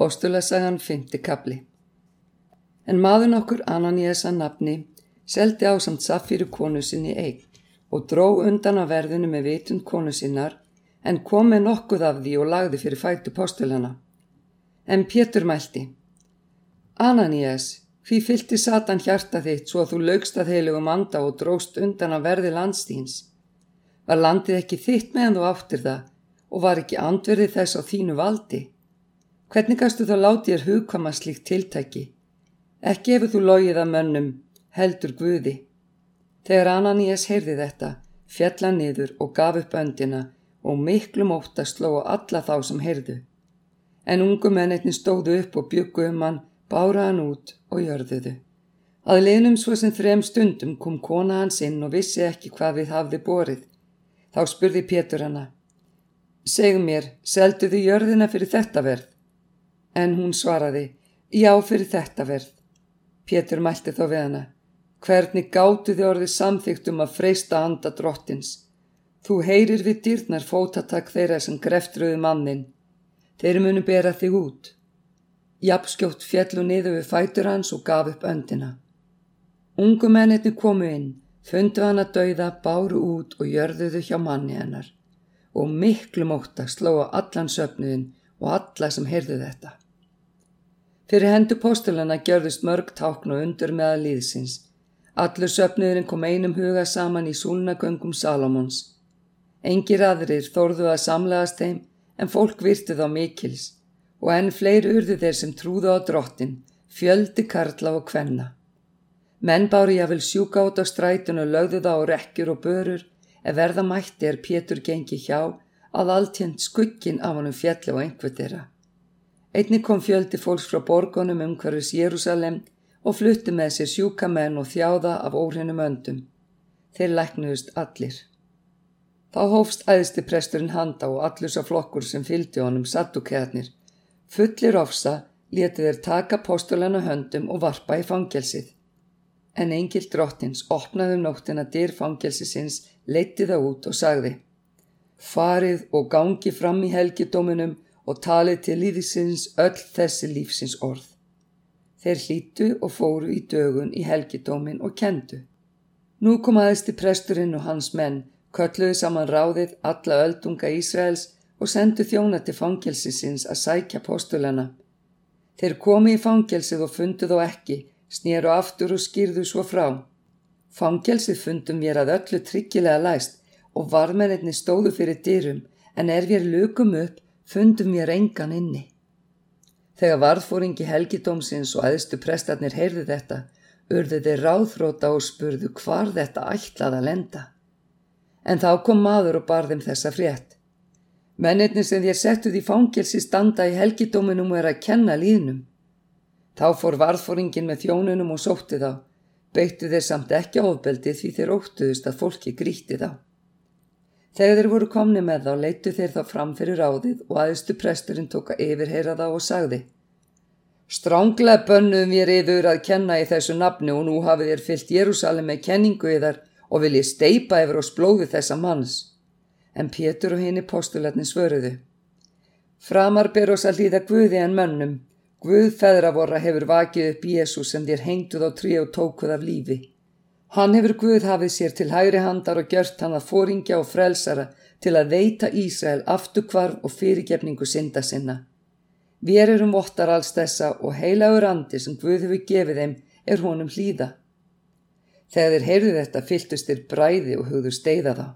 Postulasagan 5. kapli En maður nokkur Ananíasa nafni seldi á samt Safíru konu sinni eign og dró undan á verðinu með vitund konu sinnar en kom með nokkuð af því og lagði fyrir fætu postulana. En Pétur mælti Ananías, hví fylgti Satan hjarta þitt svo að þú laugst að heilugum anda og dróst undan á verði landstíns? Var landið ekki þitt meðan þú áttir það og var ekki andverðið þess á þínu valdi? Hvernig gastu þá látið er hugkama slíkt tiltæki? Ekki hefur þú logið að mönnum, heldur Guði. Þegar Ananías heyrði þetta, fjalla niður og gaf upp öndina og miklu móta slóa alla þá sem heyrðu. En ungu mennetni stóðu upp og byggu um hann, bára hann út og jörðuðu. Að liðnum svo sem þrem stundum kom kona hans inn og vissi ekki hvað við hafði borið. Þá spurði Pétur hana. Seg mér, seldu þið jörðina fyrir þetta verð? En hún svaraði, já fyrir þetta verð. Pétur mælti þá við hana, hvernig gáttu þið orðið samþygtum að freysta anda drottins? Þú heyrir við dýrnar fótatak þeirra sem greftruðu mannin. Þeir munu bera þig út. Japskjótt fjallu niður við fætur hans og gaf upp öndina. Ungu mennetni komu inn, fundu hann að dauða, báru út og jörðuðu hjá manni hennar og miklu móta slóa allan söpnuðin og alla sem heyrðu þetta. Fyrir hendu postulana gjörðust mörg tákn og undur meða líðsins. Allur söpnuðurinn kom einum huga saman í súlnagöngum Salomons. Engir aðrir þórðu að samlegast þeim en fólk virti þá mikils og enn fleiri urðu þeir sem trúðu á drottin, fjöldi karla og kvenna. Menn bári jáfnvel sjúka át á strætun og lögðu það á rekkjur og börur Ef verða mætti er Pétur gengi hjá að alltjönd skuggin af honum fjalli á einhver þeirra. Einni kom fjöldi fólks frá borgunum umhverfis Jérúsalem og flutti með sér sjúka menn og þjáða af óhreinum öndum. Þeir læknuðust allir. Þá hófst æðsti presturinn handa og allur sá flokkur sem fylgdi honum sattukeðnir. Fullir ofsa leti þeir taka postulana höndum og varpa í fangelsið. En engil drottins opnaði um nóttina dyr fangelsisins leitti það út og sagði Farið og gangi fram í helgidóminum og talið til lífisins öll þessi lífsins orð. Þeir hlítu og fóru í dögun í helgidómin og kendu. Nú kom aðeins til presturinn og hans menn, kölluðu saman ráðið alla öldunga Ísraels og sendu þjóna til fangelsisins að sækja postulana. Þeir komi í fangelsið og fundu þó ekki, snýru aftur og skýrðu svo frá. Fangelsið fundum mér að öllu tryggilega læst og varmenninni stóðu fyrir dyrum en er við lukum upp fundum mér engan inni. Þegar varðfóringi helgidómsins og aðstu prestarnir heyrðu þetta, urðu þeir ráðfróta og spurðu hvar þetta ætlað að lenda. En þá kom maður og barðum þessa frétt. Mennirni sem þér settuð í fangelsi standa í helgidóminum og er að kenna líðnum. Þá fór varðfóringin með þjónunum og sótti þá beittu þeir samt ekki ofbeldi því þeir óttuðust að fólki gríti þá. Þegar þeir voru komni með þá leittu þeir þá fram fyrir ráðið og aðeistu presturinn tóka yfirheyra þá og sagði Stránglega bönnuðum ég reyður að kenna í þessu nafni og nú hafið þér fyllt Jérúsalem með kenningu í þar og viljið steipa yfir og splóði þessa manns. En Pétur og henni postulatni svöruðu. Framar ber oss að hlýða guði en mönnum Guð feðravora hefur vakið upp Jésús sem þér hengduð á trí og tókuð af lífi. Hann hefur Guð hafið sér til hægri handar og gjört hann að fóringja og frelsara til að veita Ísrael aftukvarf og fyrirgefningu synda sinna. Við erum vottar alls þessa og heilagur andi sem Guð hefur gefið þeim er honum hlýða. Þegar þeir heyrðu þetta fyltust þeir bræði og hugðu steiða þá.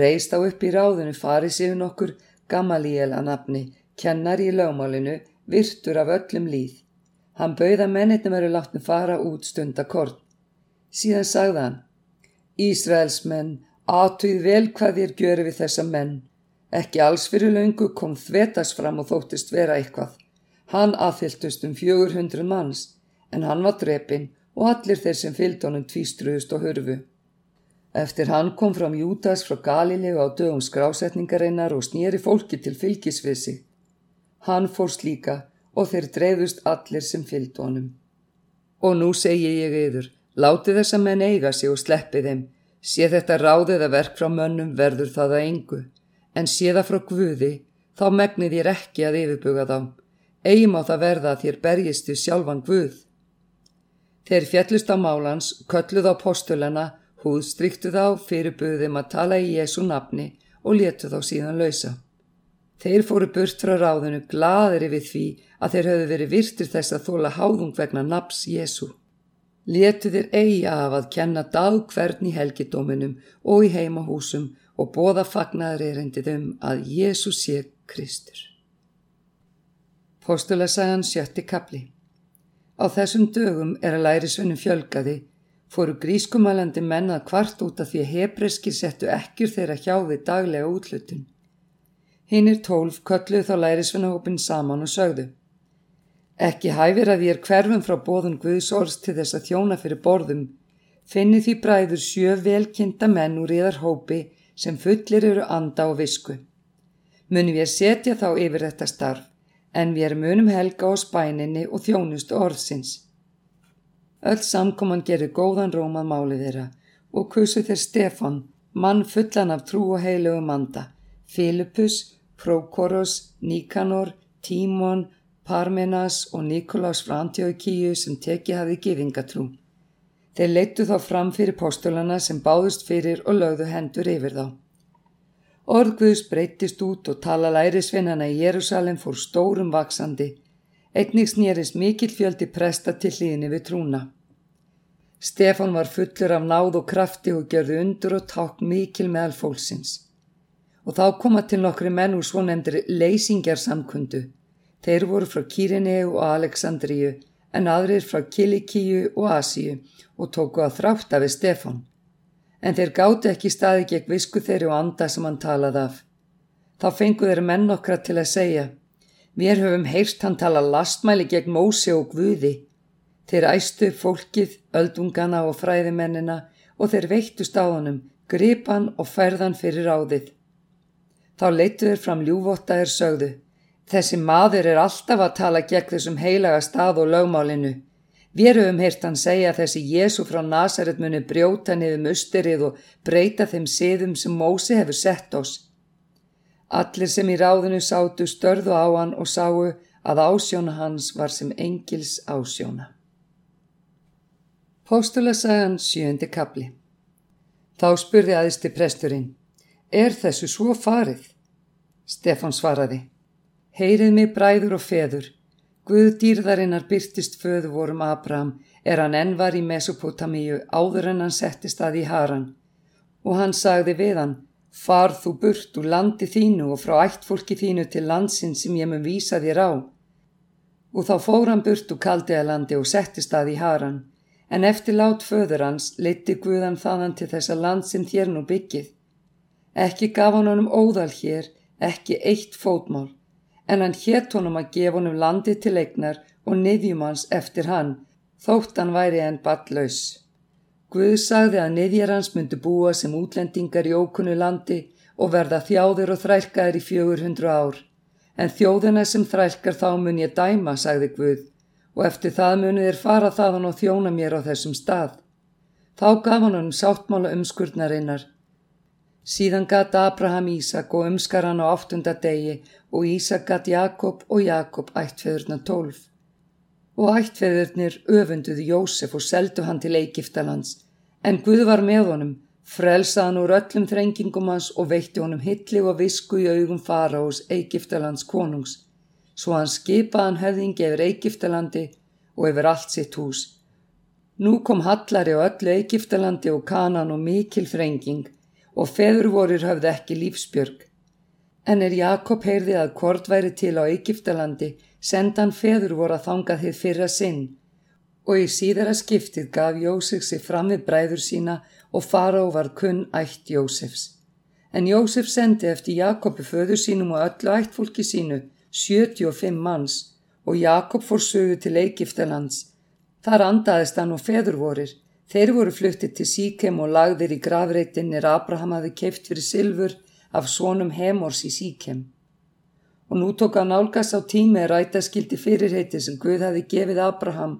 Reist á upp í ráðinu farið síðan okkur Gamalíel að nafni, kennar í lögmálinu virtur af öllum líð. Hann bauða mennitnum eru látni fara út stundakorn. Síðan sagði hann, Ísraels menn, aðtöð vel hvað þér gjöru við þessa menn. Ekki alls fyrir laungu kom þvetas fram og þóttist vera eitthvað. Hann aðfylltust um fjögur hundru manns, en hann var drepin og allir þeir sem fylgd honum tvístruðust og hörfu. Eftir hann kom fram Jútas frá Galilegu á dögum skrásetningareinar og snýri fólki til fylgisvisi. Hann fórst líka og þeir dreifust allir sem fylgd honum. Og nú segi ég yfir, láti þessa menn eiga sig og sleppi þeim, sé þetta ráðið að verk frá mönnum verður það að engu, en sé það frá Guði, þá megnið ég ekki að yfirbuga þá. eigum á það verða að þér berjistu sjálfan Guð. Þeir fjallust á málans, kölluð á postulana, húðstryktu þá fyrir buðum að tala í Jésu nafni og letu þá síðan lausa. Þeir fóru burt frá ráðinu glaðri við því að þeir höfðu verið virtir þess að þóla háðung vegna naps Jésu. Letu þeir eigi af að kenna dag hvern í helgidóminum og í heimahúsum og bóða fagnaður erindið um að Jésu sé Kristur. Postulasagan sjötti kapli Á þessum dögum er að lærisvennum fjölgaði fóru grískumælandi menn að kvart út af því að hebreskir settu ekkir þeirra hjá við daglega útlutun. Hinnir tólf kölluð þá lærisvennahópin saman og sögðu. Ekki hæfir að ég er hverfum frá bóðun Guðs orðs til þess að þjóna fyrir borðum. Finni því bræður sjö velkynnta menn úr yðar hópi sem fullir eru anda og visku. Munum við setja þá yfir þetta starf, en við erum munum helga á spæninni og þjónustu orðsins. Öll samkoman gerir góðan rómað málið þeirra og kusu þeir Stefan, mann fullan af trú og heilögu manda, Filipus, Prókoros, Nikanor, Tímon, Parmenas og Nikolás frá Antjókíu sem teki hafi gifingatrú. Þeir leittu þá fram fyrir postulana sem báðust fyrir og lögðu hendur yfir þá. Orðguðs breytist út og tala lærisvinnana í Jérúsalem fór stórum vaksandi. Einnig snýris mikill fjöldi presta til hlýðinni við trúna. Stefan var fullur af náð og krafti og gjörði undur og ták mikil meðal fólksins og þá koma til nokkri menn úr svo nefndir leysingjarsamkundu. Þeir voru frá Kírineu og Aleksandríu en aðrir frá Kilikíu og Asíu og tóku að þrátt af við Stefan. En þeir gáti ekki staði gegn visku þeirri og anda sem hann talaði af. Þá fengu þeir menn okkra til að segja Við höfum heyrst hann tala lastmæli gegn Mósi og Guði. Þeir æstu fólkið, öldungana og fræðimennina og þeir veittust á honum, gripan og færðan fyrir áðið. Þá leittu þeir fram ljúvottaðir sögðu. Þessi maður er alltaf að tala gegn þessum heilaga stað og lögmálinu. Við höfum heyrt hann segja að þessi Jésu frá Nazaret muni brjóta niður musterið og breyta þeim siðum sem Mósi hefur sett oss. Allir sem í ráðinu sátu störðu á hann og sáu að ásjóna hans var sem engils ásjóna. Póstula sagan sjöndi kapli. Þá spurði aðisti presturinn, er þessu svo farið? Stefán svaraði. Heyrið mig bræður og feður. Guð dýrðarinnar byrtist föðu vorum Abraham er hann enn var í Mesopotamíu áður en hann settist að í Haran. Og hann sagði við hann, far þú burt úr landi þínu og frá ættfólki þínu til landsin sem ég mun vísa þér á. Og þá fór hann burt úr kaldiðalandi og settist að í Haran. En eftir lát föður hans leiti Guðan þaðan til þessa land sem þér nú byggið. Ekki gaf hann honum óðal hér, ekki eitt fótmál, en hann hétt honum að gefa honum landi til eignar og niðjum hans eftir hann, þótt hann væri enn ballaus. Guð sagði að niðjar hans myndi búa sem útlendingar í ókunnu landi og verða þjáður og þrælkaðir í fjögur hundru ár. En þjóðina sem þrælkar þá mun ég dæma, sagði Guð, og eftir það muni þér fara þaðan og þjóna mér á þessum stað. Þá gaf hann honum sáttmála umskurnarinnar Síðan gatt Abraham Ísak og umskar hann á áttunda degi og Ísak gatt Jakob og Jakob ættfeðurna tólf. Og ættfeðurnir öfunduði Jósef og seldu hann til Egiptalands, en Guð var með honum, frelsaði hann úr öllum þrengingum hans og veitti honum hilli og visku í augum fara hos Egiptalands konungs, svo hann skipaði hann höfðingi yfir Egiptalandi og yfir allt sitt hús. Nú kom Hallari á öllu Egiptalandi og kanan og mikil þrenging, og feður vorir höfði ekki lífsbjörg. En er Jakob heyrði að hvort væri til á Egiptalandi, sendan feður voru að þangað þið fyrra sinn og í síðara skiptið gaf Jósef sig fram við bræður sína og fara og var kunn ætt Jósefs. En Jósef sendi eftir Jakobi föður sínum og öllu ættfólki sínu 75 manns og Jakob fór sögu til Egiptalands. Þar andaðist hann og feður vorir Þeir voru fluttið til Síkem og lagðir í gravreitin er Abraham hafi keift fyrir silfur af svonum Hemors í Síkem. Og nú tók að nálgast á tími rætaskildi fyrirheiti sem Guð hafi gefið Abraham.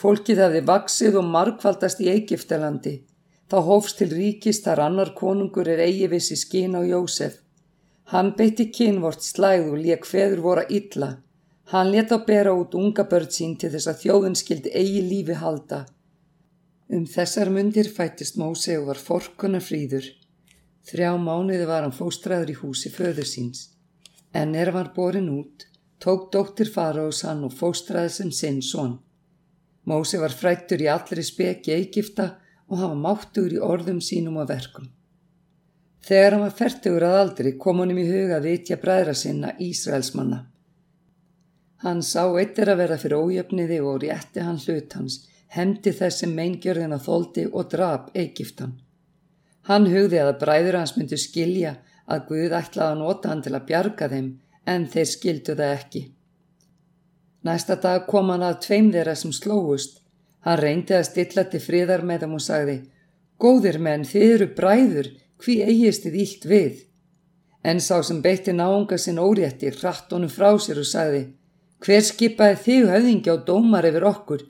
Fólkið hafi vaksið og markvaldast í Egiptalandi. Þá hófst til ríkist þar annar konungur er eigi vissi skín á Jósef. Hann beitti kynvort slæð og lék feður voru illa. Hann let á bera út unga börn sín til þess að þjóðun skildi eigi lífi halda. Um þessar mundir fættist Móse og var forkunar fríður. Þrjá mánuði var hann fóstraður í húsi föður síns. En er var borin út, tók dóttir fara og sann og fóstraði sem sinn svon. Móse var frættur í allri speki Eikifta og hafa máttur í orðum sínum og verkum. Þegar hann var færtugur að aldri kom honum í huga vitja bræðra sinna Ísraelsmanna. Hann sá eittir að vera fyrir ójöfniði og rétti hann hlut hans, hendi þessi meingjörðina þóldi og drap Egiptan. Hann hugði að bræður hans myndu skilja að Guð ætlaði að nota hann til að bjarga þeim en þeir skildu það ekki. Næsta dag kom hann að tveim þeirra sem slóust. Hann reyndi að stilla til fríðar með þeim og sagði Góðir menn, þið eru bræður, hví eigist þið ílt við? En sá sem beitti náunga sinn órétti hratt honum frá sér og sagði Hver skipaði þig höfðingja og dómar yfir okkur?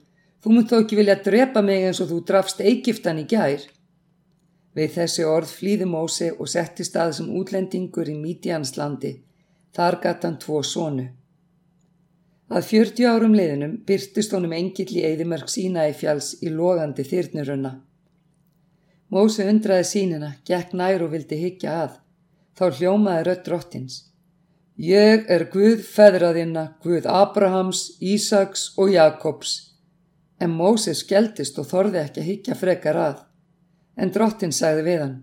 Þú munt þó ekki vilja drepa mig eins og þú drafst Eikiftan í gær. Við þessi orð flýði Mósi og setti stað sem útlendingur í Mítianslandi. Þar gatt hann tvo sónu. Að fjörtjú árum leiðinum byrtist honum engill í eðimörk sína í fjáls í logandi þyrnurunna. Mósi undraði sínina, gekk nær og vildi higgja að. Þá hljómaði rött drottins. Ég er Guð feðraðina, Guð Abrahams, Ísaks og Jakobs. En Móses skjeldist og þorði ekki að higgja frekar að. En drottin sagði við hann,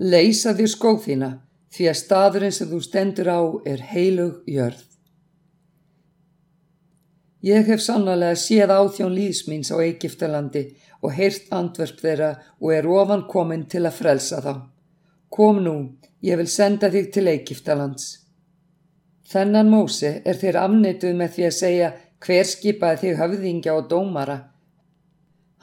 Leisa þér skóð þína, því að staðurinn sem þú stendur á er heilug jörð. Ég hef sannlega séð áþjón líðsmýns á Egiptalandi og heyrt andverf þeirra og er ofan komin til að frelsa þá. Kom nú, ég vil senda þig til Egiptalands. Þennan Mósi er þér afneituð með því að segja hver skipaði þig höfðingja og dómara.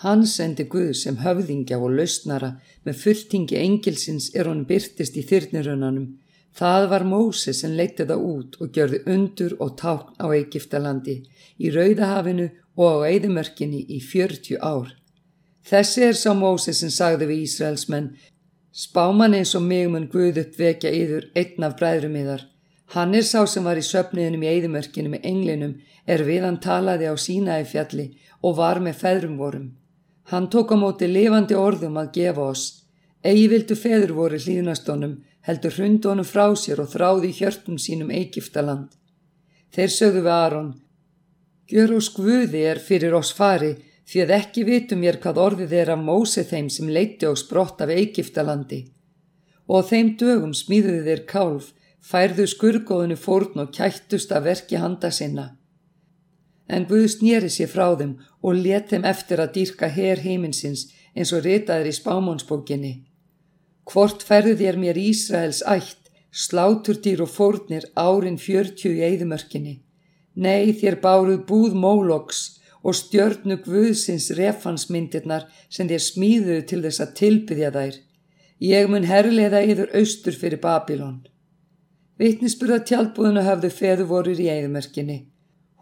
Hann sendi Guð sem höfðingja og lausnara með fulltingi engilsins er hún byrtist í þyrnirunanum. Það var Mósi sem leytið það út og gjörði undur og tákn á Egiptalandi, í Rauðahafinu og á Eidimörkinni í fjörtju ár. Þessi er sá Mósi sem sagði við Ísraelsmenn, spáman eins og mig mun Guð uppvekja yður einn af bræðrum yðar. Hann er sá sem var í söpniðinum í eigðumörkinu með englinum er við hann talaði á sína í fjalli og var með feðrum vorum. Hann tók á móti lifandi orðum að gefa oss. Egi vildu feður voru hlýðnastónum, heldur hrundónum frá sér og þráði hjörtum sínum Egiptaland. Þeir sögðu við Aron, Gjör og skvuði er fyrir oss fari því að ekki vitum ég hvað orðið er af mósi þeim sem leiti og sprott af Egiptalandi. Og þeim dögum smíðuði þeir kálf færðu skurgóðinu fórn og kættust að verki handa sinna. En Guð snýri sér frá þeim og let þeim eftir að dýrka her heiminsins eins og ritaður í spámónsbókinni. Hvort ferðu þér mér Ísraels ætt, sláturdýr og fórnir árin fjörtjú í eðimörkinni? Nei, þér báruð búð Móloks og stjörnu Guðsins refansmyndirnar sem þér smíðuðu til þess að tilbyðja þær. Ég mun herliða yfir austur fyrir Babilón. Vittnisspurða tjálbúðuna hafðu feðu vorur í eigðumerkinni.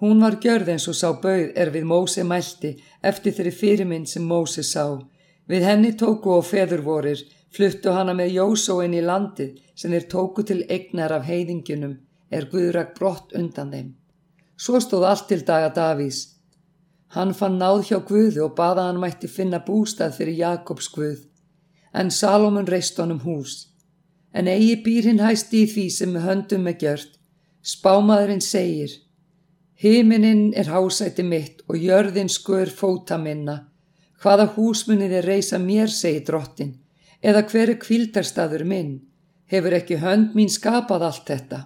Hún var gjörð eins og sá bauð er við Móse mælti eftir þeirri fyrirmynd sem Móse sá. Við henni tóku og feður vorir, fluttu hana með Jósóin í landið sem þeir tóku til egnar af heiðingunum er Guðrak brott undan þeim. Svo stóð allt til daga Davís. Hann fann náð hjá Guðu og baða hann mætti finna bústað fyrir Jakobs Guð, en Salomon reist honum hús en eigi býr hinn hæst í því sem höndum er gjört. Spámaðurinn segir, Himinin er hásæti mitt og jörðin skur fóta minna. Hvaða húsmunið er reysa mér, segir drottin, eða hver er kvildarstaður minn? Hefur ekki hönd mín skapað allt þetta?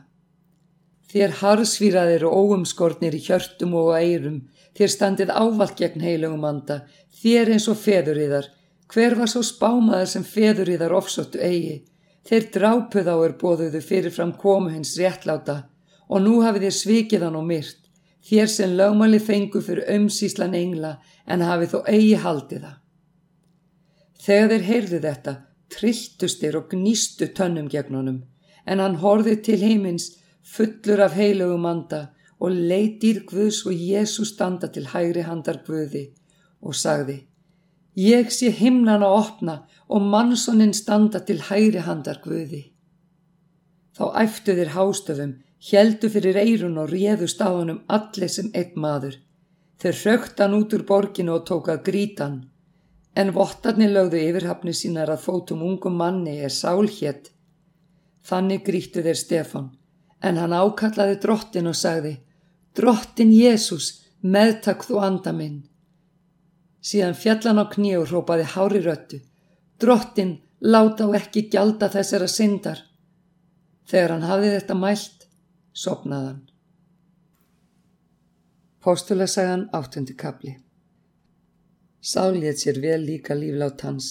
Þér harsvíraðir og óumskornir í hjörtum og eirum, þér standið ávalt gegn heilugum anda, þér eins og feðuriðar, hver var svo spámaður sem feðuriðar ofsóttu eigi? Þeir drápuð á er bóðuðu fyrirfram komu hins réttláta og nú hafið þér svikið hann og myrt, þér sem lögmáli fengu fyrir ömsíslan engla en hafið þó eigi haldið það. Þegar þeir heyrðu þetta, trilltust þeir og gnístu tönnum gegn honum, en hann horfið til heimins fullur af heilögum anda og leitir Guðs og Jésu standa til hægri handar Guði og sagði, Ég sé himnan að opna og mannsoninn standa til hægri handar Guði. Þá æftu þér hástöfum, heldu fyrir eirun og réðust á honum allir sem einn maður. Þeir hrögt hann út úr borginu og tók að grítan, en vottarnir lögðu yfirhafni sínar að fótum ungum manni er sálhétt. Þannig grítu þeir Stefan, en hann ákallaði drottin og sagði, Drottin Jésús, meðtak þú anda minn. Síðan fjallan á kní og rópaði hári röttu, Drottin, láta á ekki gjalda þessara syndar. Þegar hann hafði þetta mælt, sopnaðan. Póstulasagan áttundi kapli Sálið sér vel líka líflát hans.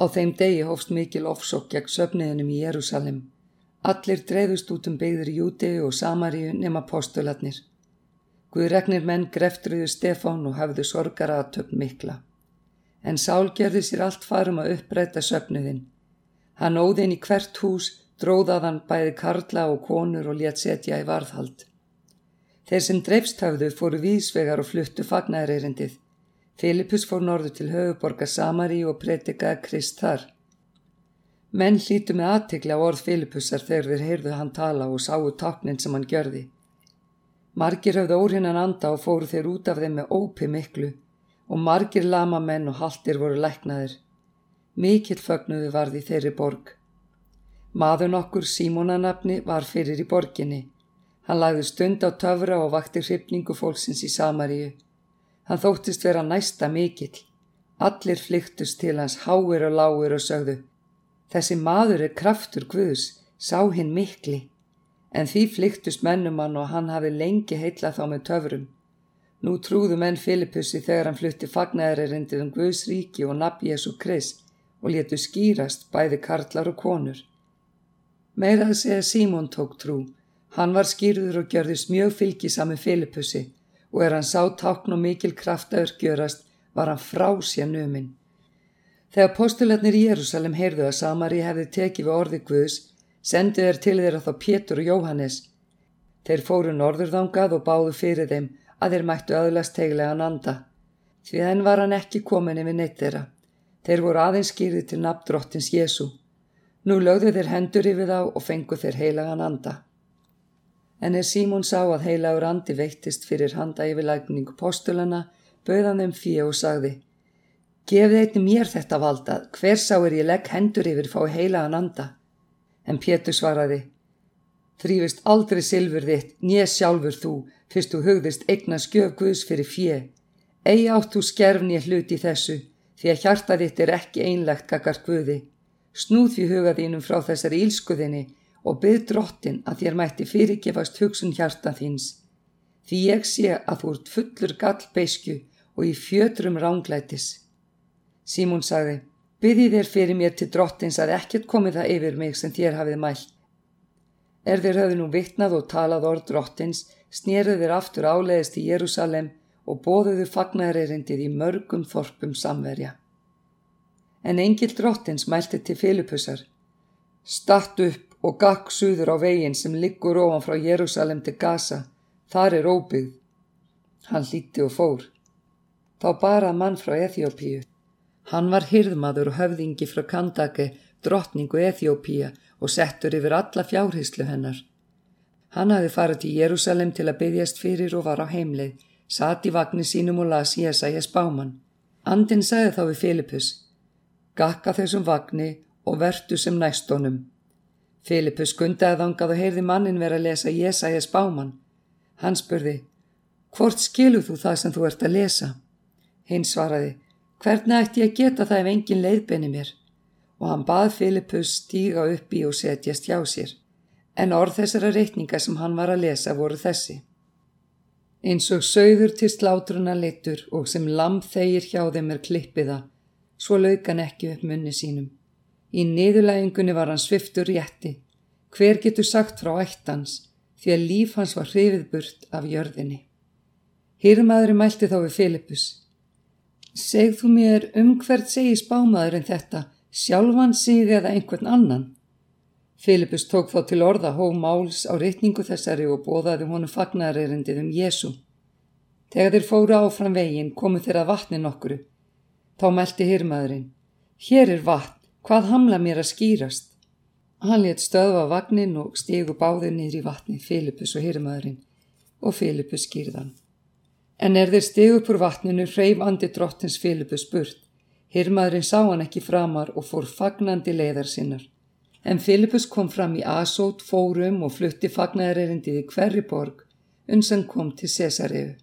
Á þeim degi hófst mikil ofsokk gegn söfniðinum í Jérúsalem. Allir dreifust út um beigður í Júteu og Samaríu nema postulatnir. Guðregnir menn greftruðu Stefán og hafðu sorgara að töfn mikla. En Sál gerði sér allt farum að uppræta söfniðin. Hann óðin í hvert hús, dróðaðan bæði karla og konur og létt setja í varðhald. Þeir sem dreifst hafðu fóru vísvegar og fluttu fagnæðreirindið. Filipus fór norðu til höfuborga Samari og pretikaði Krist þar. Menn hlítu með aðtikla orð Filipusar þegar þeir heyrðu hann tala og sáu taknin sem hann gjörði. Margir höfðu órinnan anda og fóru þeir út af þeim með ópi miklu og margir lama menn og haldir voru læknaðir. Mikill fögnuðu varði þeirri borg. Maður nokkur Símonanabni var fyrir í borginni. Hann lagði stund á töfra og vakti hrifningu fólksins í Samaríu. Hann þóttist vera næsta mikill. Allir flyktust til hans háir og láir og sögðu Þessi maður er kraftur Guðs, sá hinn mikli, en því flyktust mennum hann og hann hafi lengi heitla þá með töfrum. Nú trúðu menn Filipussi þegar hann flutti fagnæðarerindið um Guðs ríki og nafn Jésu Krist og letu skýrast bæði karlar og konur. Meira að segja Símón tók trú. Hann var skýrður og gjörðist mjög fylgisami Filipussi og er hann sá tákn og mikil kraftaður gjörast var hann frá sér numinn. Þegar postularnir í Jérúsalem heyrðu að Samari hefði tekið við orði Guðs, sendu þeir til þeirra þá Pétur og Jóhannes. Þeir fóru norðurðangað og báðu fyrir þeim að þeir mættu aðlast teglega anda. Því henn var hann ekki komin yfir neitt þeirra. Þeir voru aðeins skýrði til nafn drottins Jésu. Nú lögðu þeir hendur yfir þá og fengu þeir heilagan anda. En er Símón sá að heilagur andi veittist fyrir handa yfirlækningu postulana, bauðan þeim fíu og sagði Gefið einnig mér þetta valda, hver sá er ég legg hendur yfir fái heilagan anda. En Pétur svaraði, þrýfist aldrei silfur þitt, nýja sjálfur þú, fyrst þú hugðist eigna skjöf Guðs fyrir fjö. Egi átt þú skerfni hluti þessu, því að hjarta þitt er ekki einlegt kakar Guði. Snúð því hugað þínum frá þessari ílskuðinni og byggð drottin að þér mætti fyrirgefast hugsun hjarta þíns. Því ég sé að þú ert fullur gall beiskju og í fjötrum ránglætis. Símún sagði, byrði þér fyrir mér til drottins að ekkert komið það yfir mig sem þér hafið mælt. Er þér höfðu nú vittnað og talað orð drottins, snýruð þér aftur áleiðist í Jérúsalem og bóðuðu fagnæðreirindið í mörgum þorpum samverja. En engil drottins mælti til Filipussar. Statt upp og gakk suður á veginn sem liggur ofan frá Jérúsalem til Gaza. Þar er óbyggð. Hann líti og fór. Þá barað mann frá Eþjópíu. Hann var hyrðmaður og höfðingi frá Kandake, drottningu Eþjópía og settur yfir alla fjárhyslu hennar. Hann hafi farið til Jérúsalem til að byggjast fyrir og var á heimleið, satt í vagnir sínum og las Jésajas báman. Andin sagði þá við Filipus, gakka þessum vagni og vertu sem næstónum. Filipus kundaði þangað og heyrði mannin vera að lesa Jésajas báman. Hann spurði, hvort skilu þú það sem þú ert að lesa? Hinn svaraði, Hvernig ætti ég að geta það ef engin leiðbenni mér? Og hann bað Filipus stíga upp í og setjast hjá sér. En orð þessara reikninga sem hann var að lesa voru þessi. Eins og sögður til slátruna litur og sem lamb þeir hjá þeim er klippiða, svo laukan ekki upp munni sínum. Í niðurlægingunni var hann sviftur rétti. Hver getur sagt frá ættans, því að líf hans var hrifið burt af jörðinni. Hýrmaðurinn mælti þá við Filipus. Segð þú mér um hvert segi spámaður en þetta, sjálfan sig eða einhvern annan? Filipus tók þá til orða hóf máls á reytningu þessari og bóðaði honum fagnarerindið um Jésu. Þegar þeir fóru áfram veginn komu þeir að vatni nokkuru. Þá meldi hirmaðurinn. Hér er vatn, hvað hamla mér að skýrast? Hann létt stöðva vagnin og stigu báðir niður í vatni Filipus og hirmaðurinn og Filipus skýrðan. En er þeir stigu upp úr vatninu hreif andi drottins Filipus burt. Hirmaðurinn sá hann ekki framar og fór fagnandi leiðar sinnar. En Filipus kom fram í Asót, fórum og flutti fagnæðarerindið í hverri borg uns hann kom til Cesareu.